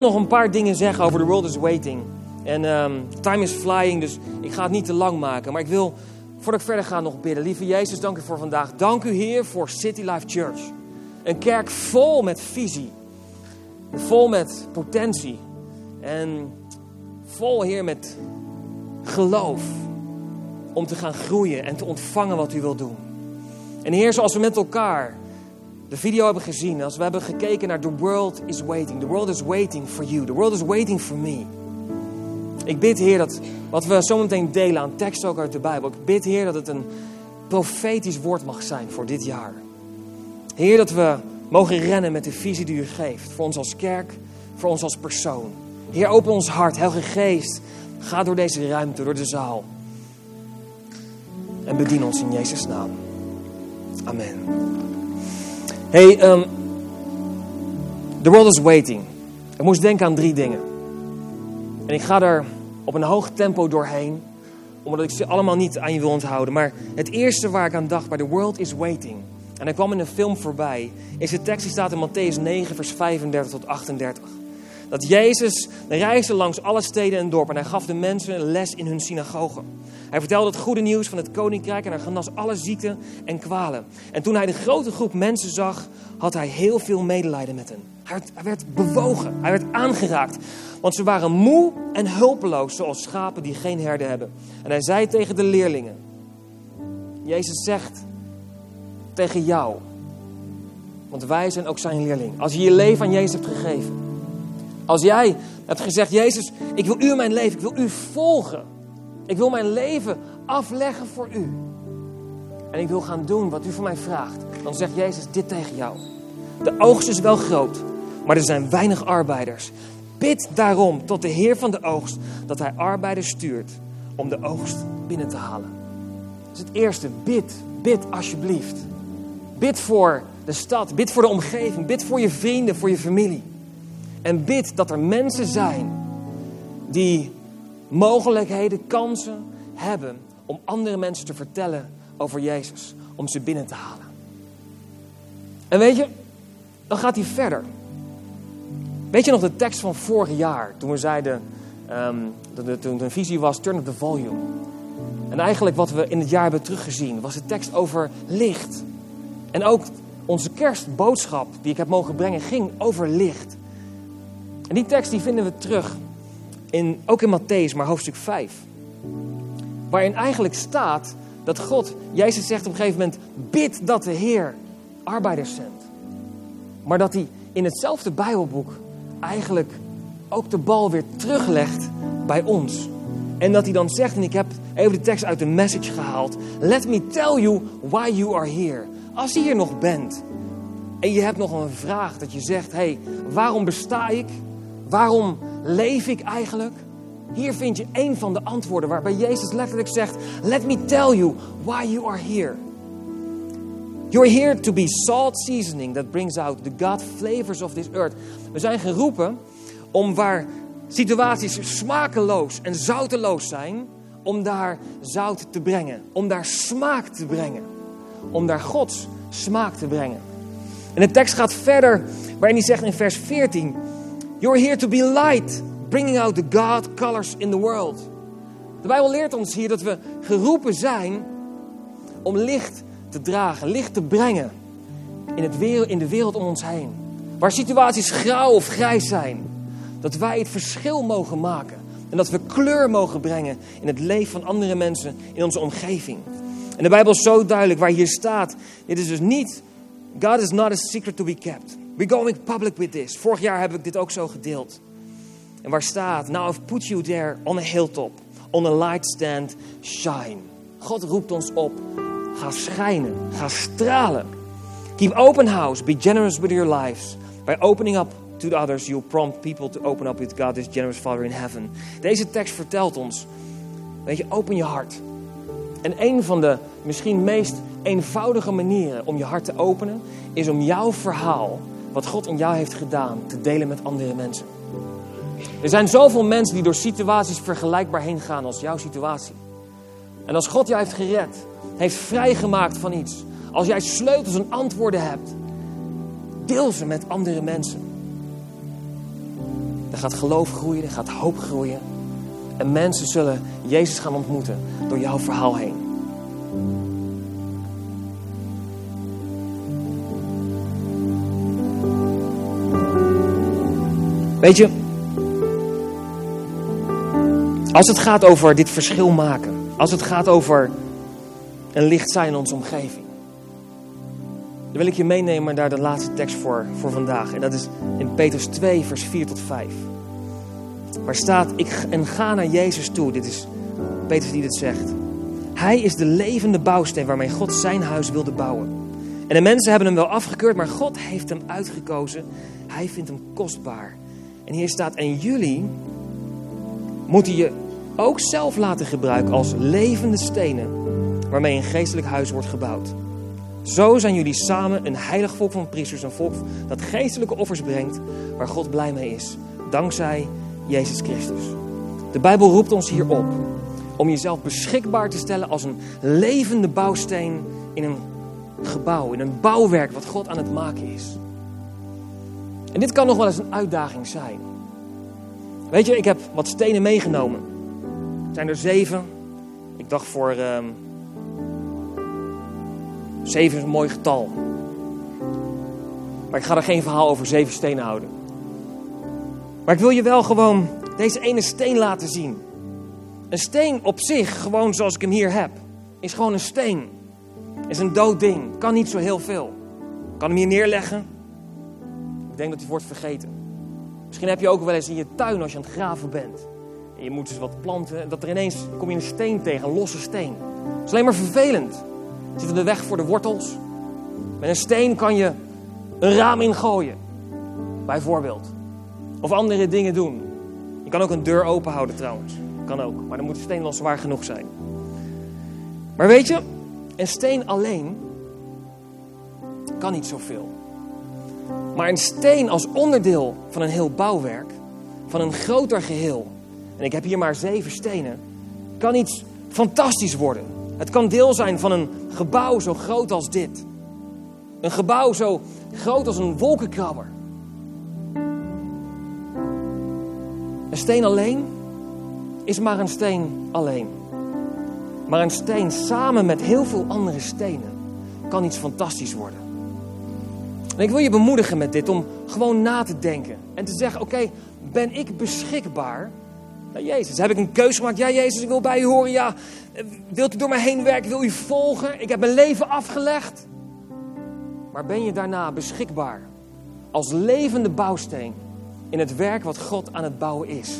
nog een paar dingen zeggen over The World is Waiting. En ehm, time is flying, dus ik ga het niet te lang maken. Maar ik wil, voordat ik verder ga, nog bidden. Lieve Jezus, dank u voor vandaag. Dank u, Heer, voor City Life Church. Een kerk vol met visie. Vol met potentie. En vol, Heer, met geloof. Om te gaan groeien en te ontvangen wat u wilt doen. En Heer, zoals we met elkaar de video hebben gezien, als we hebben gekeken naar The World is Waiting. The World is waiting for you. The world is waiting for me. Ik bid, Heer, dat wat we zometeen delen aan tekst ook uit de Bijbel. Ik bid, Heer, dat het een profetisch woord mag zijn voor dit jaar. Heer, dat we mogen rennen met de visie die u geeft. Voor ons als kerk, voor ons als persoon. Heer, open ons hart, Heilige Geest. Ga door deze ruimte, door de zaal. En bedien ons in Jezus' naam. Amen. Hey, um, the world is waiting. Ik moest denken aan drie dingen. En ik ga er op een hoog tempo doorheen, omdat ik ze allemaal niet aan je wil onthouden. Maar het eerste waar ik aan dacht bij the world is waiting, en hij kwam in een film voorbij, is de tekst die staat in Matthäus 9, vers 35 tot 38. Dat Jezus reisde langs alle steden en dorpen en hij gaf de mensen les in hun synagogen. Hij vertelde het goede nieuws van het koninkrijk en hij genas alle ziekten en kwalen. En toen hij de grote groep mensen zag, had hij heel veel medelijden met hen. Hij werd, hij werd bewogen, hij werd aangeraakt. Want ze waren moe en hulpeloos, zoals schapen die geen herder hebben. En hij zei tegen de leerlingen: Jezus zegt tegen jou, want wij zijn ook zijn leerling. Als je je leven aan Jezus hebt gegeven, als jij hebt gezegd: Jezus, ik wil u in mijn leven, ik wil u volgen. Ik wil mijn leven afleggen voor u. En ik wil gaan doen wat u van mij vraagt. Dan zegt Jezus dit tegen jou. De oogst is wel groot, maar er zijn weinig arbeiders. Bid daarom tot de Heer van de oogst dat hij arbeiders stuurt om de oogst binnen te halen. Is het eerste. Bid, bid alsjeblieft. Bid voor de stad, bid voor de omgeving, bid voor je vrienden, voor je familie. En bid dat er mensen zijn die mogelijkheden, kansen hebben om andere mensen te vertellen over Jezus, om ze binnen te halen. En weet je, dan gaat hij verder. Weet je nog de tekst van vorig jaar, toen we zeiden, um, toen de visie was, turn up the volume. En eigenlijk wat we in het jaar hebben teruggezien, was de tekst over licht. En ook onze kerstboodschap die ik heb mogen brengen, ging over licht. En die tekst die vinden we terug in, ook in Matthäus, maar hoofdstuk 5. Waarin eigenlijk staat dat God, Jezus zegt op een gegeven moment, bid dat de Heer arbeiders zendt. Maar dat hij in hetzelfde Bijbelboek eigenlijk ook de bal weer teruglegt bij ons. En dat hij dan zegt, en ik heb even de tekst uit de message gehaald. Let me tell you why you are here. Als je hier nog bent en je hebt nog een vraag dat je zegt, hey, waarom besta ik? Waarom leef ik eigenlijk? Hier vind je een van de antwoorden waarbij Jezus letterlijk zegt: Let me tell you why you are here. You're here to be salt seasoning that brings out the God flavors of this earth. We zijn geroepen om waar situaties smakeloos en zouteloos zijn, om daar zout te brengen, om daar smaak te brengen, om daar Gods smaak te brengen. En de tekst gaat verder, waarin hij zegt in vers 14: You're here to be light, bringing out the God colors in the world. De Bijbel leert ons hier dat we geroepen zijn om licht te dragen, licht te brengen in, het wereld, in de wereld om ons heen. Waar situaties grauw of grijs zijn, dat wij het verschil mogen maken. En dat we kleur mogen brengen in het leven van andere mensen in onze omgeving. En de Bijbel is zo duidelijk waar hier staat: dit is dus niet, God is not a secret to be kept. We're going public with this. Vorig jaar heb ik dit ook zo gedeeld. En waar staat, now I've put you there on a hilltop, on a light stand, shine. God roept ons op, ga schijnen, ga stralen. Keep open house, be generous with your lives. By opening up to the others, you'll prompt people to open up with God, this generous Father in heaven. Deze tekst vertelt ons, weet je, open je hart. En een van de misschien meest eenvoudige manieren om je hart te openen, is om jouw verhaal wat God in jou heeft gedaan te delen met andere mensen. Er zijn zoveel mensen die door situaties vergelijkbaar heen gaan als jouw situatie. En als God jou heeft gered, heeft vrijgemaakt van iets, als jij sleutels en antwoorden hebt, deel ze met andere mensen. De gaat geloof groeien, er gaat hoop groeien. En mensen zullen Jezus gaan ontmoeten door jouw verhaal heen. Weet je, als het gaat over dit verschil maken, als het gaat over een licht zijn in onze omgeving, dan wil ik je meenemen naar de laatste tekst voor, voor vandaag. En dat is in Petrus 2, vers 4 tot 5. Waar staat, ik, en ga naar Jezus toe. Dit is Petrus die dit zegt. Hij is de levende bouwsteen waarmee God zijn huis wilde bouwen. En de mensen hebben hem wel afgekeurd, maar God heeft hem uitgekozen. Hij vindt hem kostbaar. En hier staat, en jullie moeten je ook zelf laten gebruiken als levende stenen waarmee een geestelijk huis wordt gebouwd. Zo zijn jullie samen een heilig volk van priesters, een volk dat geestelijke offers brengt waar God blij mee is. Dankzij Jezus Christus. De Bijbel roept ons hier op om jezelf beschikbaar te stellen als een levende bouwsteen in een gebouw, in een bouwwerk wat God aan het maken is. En dit kan nog wel eens een uitdaging zijn. Weet je, ik heb wat stenen meegenomen. Er zijn er zeven. Ik dacht voor um, zeven is een mooi getal. Maar ik ga er geen verhaal over zeven stenen houden. Maar ik wil je wel gewoon deze ene steen laten zien. Een steen op zich, gewoon zoals ik hem hier heb, is gewoon een steen. Is een dood ding. Kan niet zo heel veel. Ik kan hem hier neerleggen. Denk dat hij wordt vergeten. Misschien heb je ook wel eens in je tuin als je aan het graven bent. En je moet dus wat planten. Dat er ineens kom je een steen tegen, een losse steen. Dat is alleen maar vervelend. Zit in de weg voor de wortels. Met een steen kan je een raam ingooien. Bijvoorbeeld. Of andere dingen doen. Je kan ook een deur open houden trouwens. Kan ook. Maar dan moet de steen wel zwaar genoeg zijn. Maar weet je, een steen alleen kan niet zoveel. Maar een steen als onderdeel van een heel bouwwerk, van een groter geheel, en ik heb hier maar zeven stenen, kan iets fantastisch worden. Het kan deel zijn van een gebouw zo groot als dit. Een gebouw zo groot als een wolkenkrabber. Een steen alleen is maar een steen alleen. Maar een steen samen met heel veel andere stenen kan iets fantastisch worden. En ik wil je bemoedigen met dit om gewoon na te denken en te zeggen: Oké, ben ik beschikbaar? Nou, Jezus, heb ik een keuze gemaakt? Ja, Jezus, ik wil bij u horen. Ja, wilt u door mij heen werken? Wil u volgen? Ik heb mijn leven afgelegd. Maar ben je daarna beschikbaar als levende bouwsteen in het werk wat God aan het bouwen is?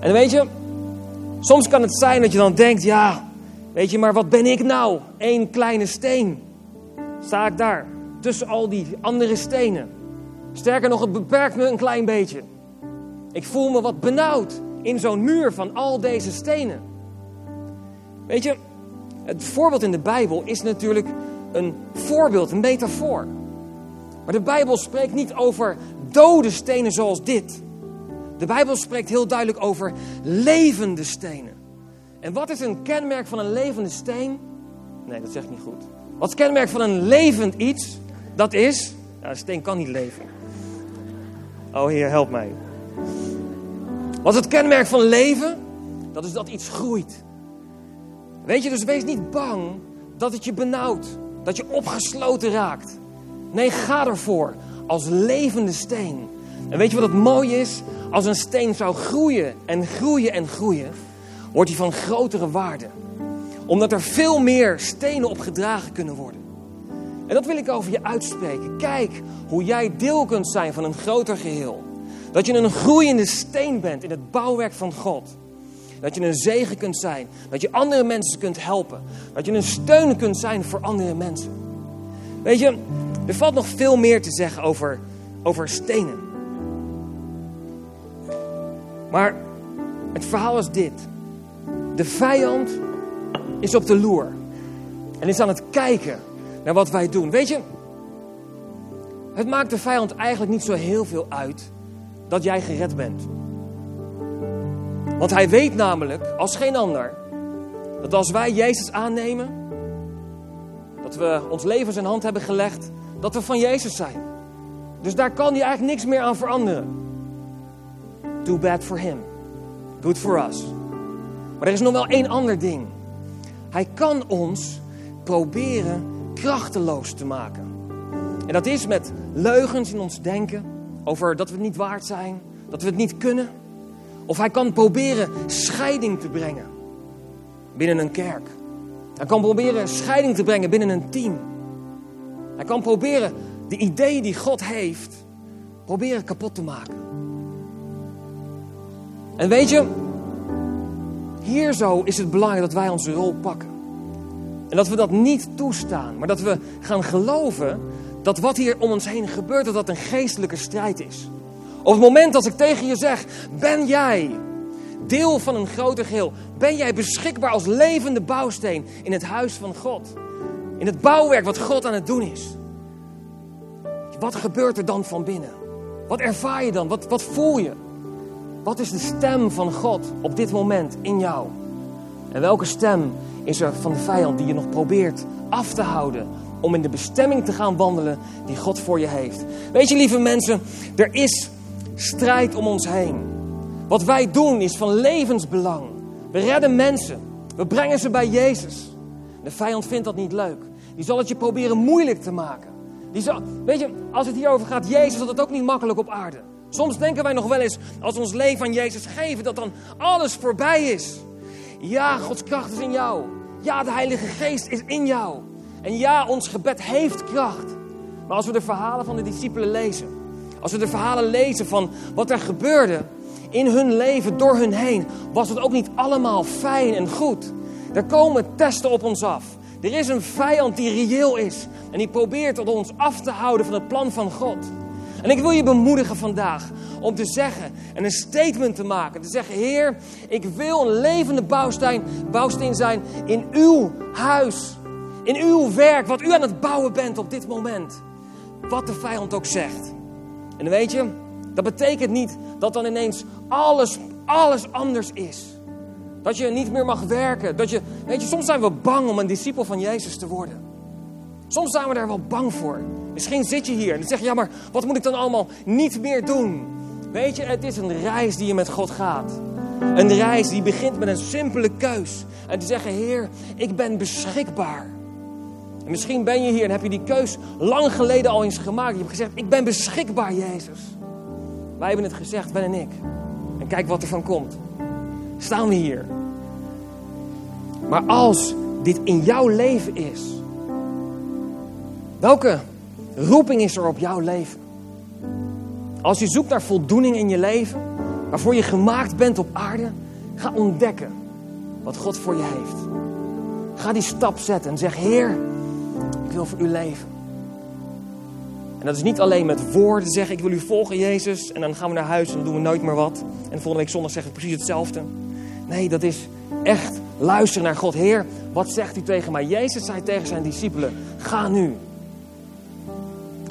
En weet je, soms kan het zijn dat je dan denkt: ja, weet je, maar wat ben ik nou? Eén kleine steen. Sta ik daar tussen al die andere stenen? Sterker nog, het beperkt me een klein beetje. Ik voel me wat benauwd in zo'n muur van al deze stenen. Weet je, het voorbeeld in de Bijbel is natuurlijk een voorbeeld, een metafoor. Maar de Bijbel spreekt niet over dode stenen zoals dit. De Bijbel spreekt heel duidelijk over levende stenen. En wat is een kenmerk van een levende steen? Nee, dat zegt niet goed. Wat is het kenmerk van een levend iets? Dat is, een steen kan niet leven. Oh Heer, help mij. Wat is het kenmerk van leven? Dat is dat iets groeit. Weet je, dus wees niet bang dat het je benauwt, dat je opgesloten raakt. Nee, ga ervoor als levende steen. En weet je wat het mooie is? Als een steen zou groeien en groeien en groeien, wordt hij van grotere waarde. Omdat er veel meer stenen op gedragen kunnen worden. En dat wil ik over je uitspreken. Kijk hoe jij deel kunt zijn van een groter geheel. Dat je een groeiende steen bent in het bouwwerk van God. Dat je een zegen kunt zijn. Dat je andere mensen kunt helpen. Dat je een steun kunt zijn voor andere mensen. Weet je, er valt nog veel meer te zeggen over, over stenen. Maar het verhaal is dit. De vijand is op de loer. En is aan het kijken naar wat wij doen. Weet je, het maakt de vijand eigenlijk niet zo heel veel uit dat jij gered bent. Want hij weet namelijk, als geen ander, dat als wij Jezus aannemen, dat we ons leven zijn hand hebben gelegd, dat we van Jezus zijn. Dus daar kan hij eigenlijk niks meer aan veranderen. Too bad for him. Good for us. Maar er is nog wel één ander ding. Hij kan ons proberen krachteloos te maken. En dat is met leugens in ons denken over dat we het niet waard zijn, dat we het niet kunnen. Of hij kan proberen scheiding te brengen binnen een kerk. Hij kan proberen scheiding te brengen binnen een team. Hij kan proberen de ideeën die God heeft, proberen kapot te maken. En weet je, hier zo is het belangrijk dat wij onze rol pakken. En dat we dat niet toestaan, maar dat we gaan geloven dat wat hier om ons heen gebeurt, dat dat een geestelijke strijd is. Op het moment dat ik tegen je zeg, ben jij deel van een groter geheel? Ben jij beschikbaar als levende bouwsteen in het huis van God? In het bouwwerk wat God aan het doen is? Wat gebeurt er dan van binnen? Wat ervaar je dan? Wat, wat voel je? Wat is de stem van God op dit moment in jou? En welke stem is er van de vijand die je nog probeert af te houden om in de bestemming te gaan wandelen die God voor je heeft? Weet je, lieve mensen, er is strijd om ons heen. Wat wij doen is van levensbelang. We redden mensen. We brengen ze bij Jezus. De vijand vindt dat niet leuk. Die zal het je proberen moeilijk te maken. Die zal, weet je, als het hierover gaat, Jezus had het ook niet makkelijk op aarde. Soms denken wij nog wel eens, als we ons leven aan Jezus geven, dat dan alles voorbij is. Ja, Gods kracht is in jou. Ja, de Heilige Geest is in jou. En ja, ons gebed heeft kracht. Maar als we de verhalen van de discipelen lezen, als we de verhalen lezen van wat er gebeurde in hun leven, door hun heen, was het ook niet allemaal fijn en goed. Er komen testen op ons af. Er is een vijand die reëel is en die probeert ons af te houden van het plan van God. En ik wil je bemoedigen vandaag om te zeggen en een statement te maken. Te zeggen, Heer, ik wil een levende bouwsteen, bouwsteen zijn in uw huis. In uw werk, wat u aan het bouwen bent op dit moment. Wat de vijand ook zegt. En weet je, dat betekent niet dat dan ineens alles, alles anders is. Dat je niet meer mag werken. Dat je, weet je, soms zijn we bang om een discipel van Jezus te worden. Soms zijn we daar wel bang voor. Misschien zit je hier en dan zeg je, ja, maar wat moet ik dan allemaal niet meer doen? Weet je, het is een reis die je met God gaat. Een reis die begint met een simpele keus. En te zeggen, Heer, ik ben beschikbaar. En misschien ben je hier en heb je die keus lang geleden al eens gemaakt. Je hebt gezegd, ik ben beschikbaar, Jezus. Wij hebben het gezegd, Ben en ik. En kijk wat er van komt. Staan we hier. Maar als dit in jouw leven is, welke roeping is er op jouw leven? Als je zoekt naar voldoening in je leven, waarvoor je gemaakt bent op aarde, ga ontdekken wat God voor je heeft. Ga die stap zetten en zeg: Heer, ik wil voor u leven. En dat is niet alleen met woorden zeggen: Ik wil u volgen, Jezus. En dan gaan we naar huis en dan doen we nooit meer wat. En volgende week zondag zeggen we precies hetzelfde. Nee, dat is echt luisteren naar God. Heer, wat zegt u tegen mij? Jezus zei tegen zijn discipelen: Ga nu.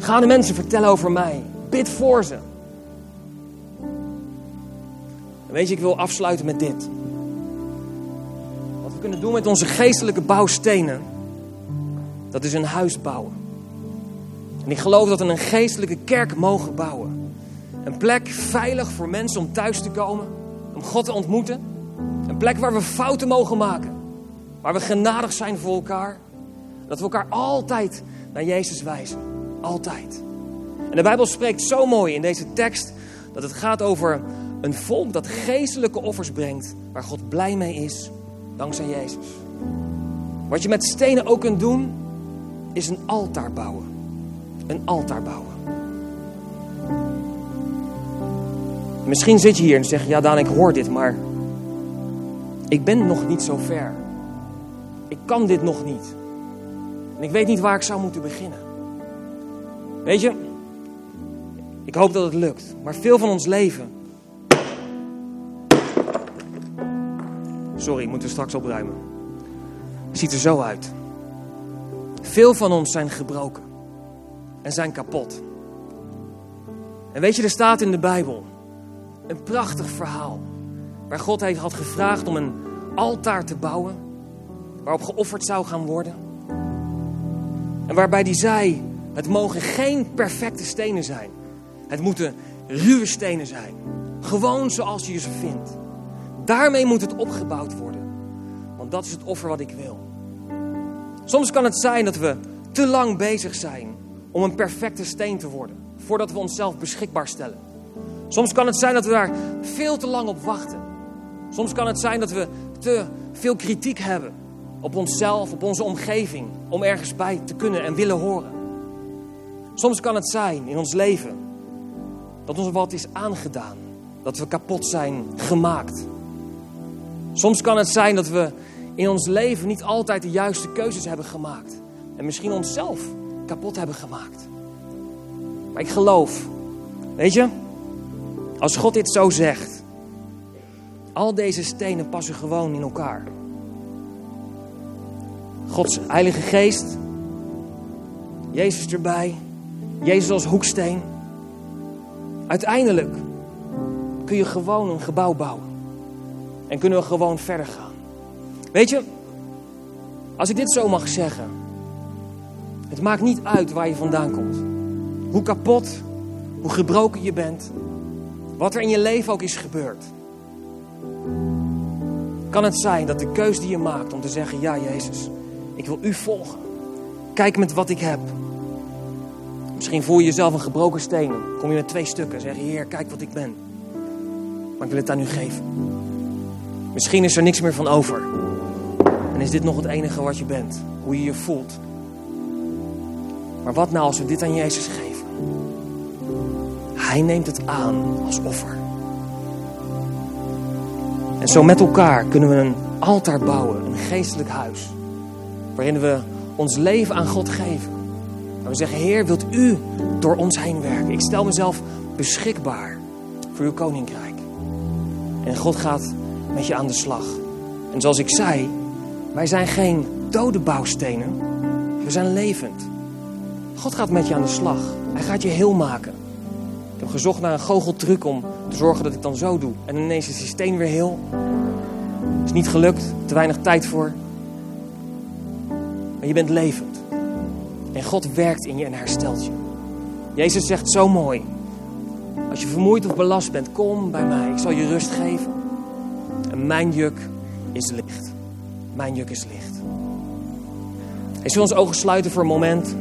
Ga de mensen vertellen over mij. Bid voor ze. En weet je, ik wil afsluiten met dit. Wat we kunnen doen met onze geestelijke bouwstenen, dat is een huis bouwen. En ik geloof dat we een geestelijke kerk mogen bouwen. Een plek veilig voor mensen om thuis te komen, om God te ontmoeten. Een plek waar we fouten mogen maken. Waar we genadig zijn voor elkaar. Dat we elkaar altijd naar Jezus wijzen. Altijd. En de Bijbel spreekt zo mooi in deze tekst dat het gaat over een volk dat geestelijke offers brengt, waar God blij mee is, dankzij Jezus. Wat je met stenen ook kunt doen, is een altaar bouwen. Een altaar bouwen. Misschien zit je hier en zeg je, ja Daan, ik hoor dit, maar ik ben nog niet zo ver. Ik kan dit nog niet. En ik weet niet waar ik zou moeten beginnen. Weet je, ik hoop dat het lukt. Maar veel van ons leven. Sorry, moeten we straks opruimen. Ziet er zo uit. Veel van ons zijn gebroken. En zijn kapot. En weet je, er staat in de Bijbel een prachtig verhaal. Waar God heeft had gevraagd om een altaar te bouwen. Waarop geofferd zou gaan worden. En waarbij hij zei: Het mogen geen perfecte stenen zijn. Het moeten ruwe stenen zijn. Gewoon zoals je ze vindt. Daarmee moet het opgebouwd worden. Want dat is het offer wat ik wil. Soms kan het zijn dat we te lang bezig zijn om een perfecte steen te worden. Voordat we onszelf beschikbaar stellen. Soms kan het zijn dat we daar veel te lang op wachten. Soms kan het zijn dat we te veel kritiek hebben op onszelf, op onze omgeving, om ergens bij te kunnen en willen horen. Soms kan het zijn in ons leven dat ons wat is aangedaan, dat we kapot zijn gemaakt. Soms kan het zijn dat we in ons leven niet altijd de juiste keuzes hebben gemaakt en misschien onszelf kapot hebben gemaakt. Maar ik geloof, weet je, als God dit zo zegt, al deze stenen passen gewoon in elkaar. Gods Heilige Geest, Jezus erbij, Jezus als hoeksteen. Uiteindelijk kun je gewoon een gebouw bouwen. En kunnen we gewoon verder gaan. Weet je, als ik dit zo mag zeggen. Het maakt niet uit waar je vandaan komt. Hoe kapot, hoe gebroken je bent. Wat er in je leven ook is gebeurd. Kan het zijn dat de keus die je maakt om te zeggen: Ja, Jezus, ik wil u volgen. Kijk met wat ik heb. Misschien voel je jezelf een gebroken steen. Kom je met twee stukken. Zeg Heer, kijk wat ik ben. Maar ik wil het aan u geven. Misschien is er niks meer van over. En is dit nog het enige wat je bent. Hoe je je voelt. Maar wat nou als we dit aan Jezus geven? Hij neemt het aan als offer. En zo met elkaar kunnen we een altaar bouwen, een geestelijk huis. Waarin we ons leven aan God geven. En we zeggen, Heer, wilt u door ons heen werken? Ik stel mezelf beschikbaar voor uw koninkrijk. En God gaat met je aan de slag. En zoals ik zei, wij zijn geen dode bouwstenen. We zijn levend. God gaat met je aan de slag. Hij gaat je heel maken. Ik heb gezocht naar een goocheltruc om te zorgen dat ik dan zo doe. En ineens is die steen weer heel. Is niet gelukt, te weinig tijd voor. Maar je bent levend. En God werkt in je en herstelt je. Jezus zegt zo mooi. Als je vermoeid of belast bent, kom bij mij. Ik zal je rust geven. En mijn juk is licht. Mijn juk is licht. En zullen we ons ogen sluiten voor een moment.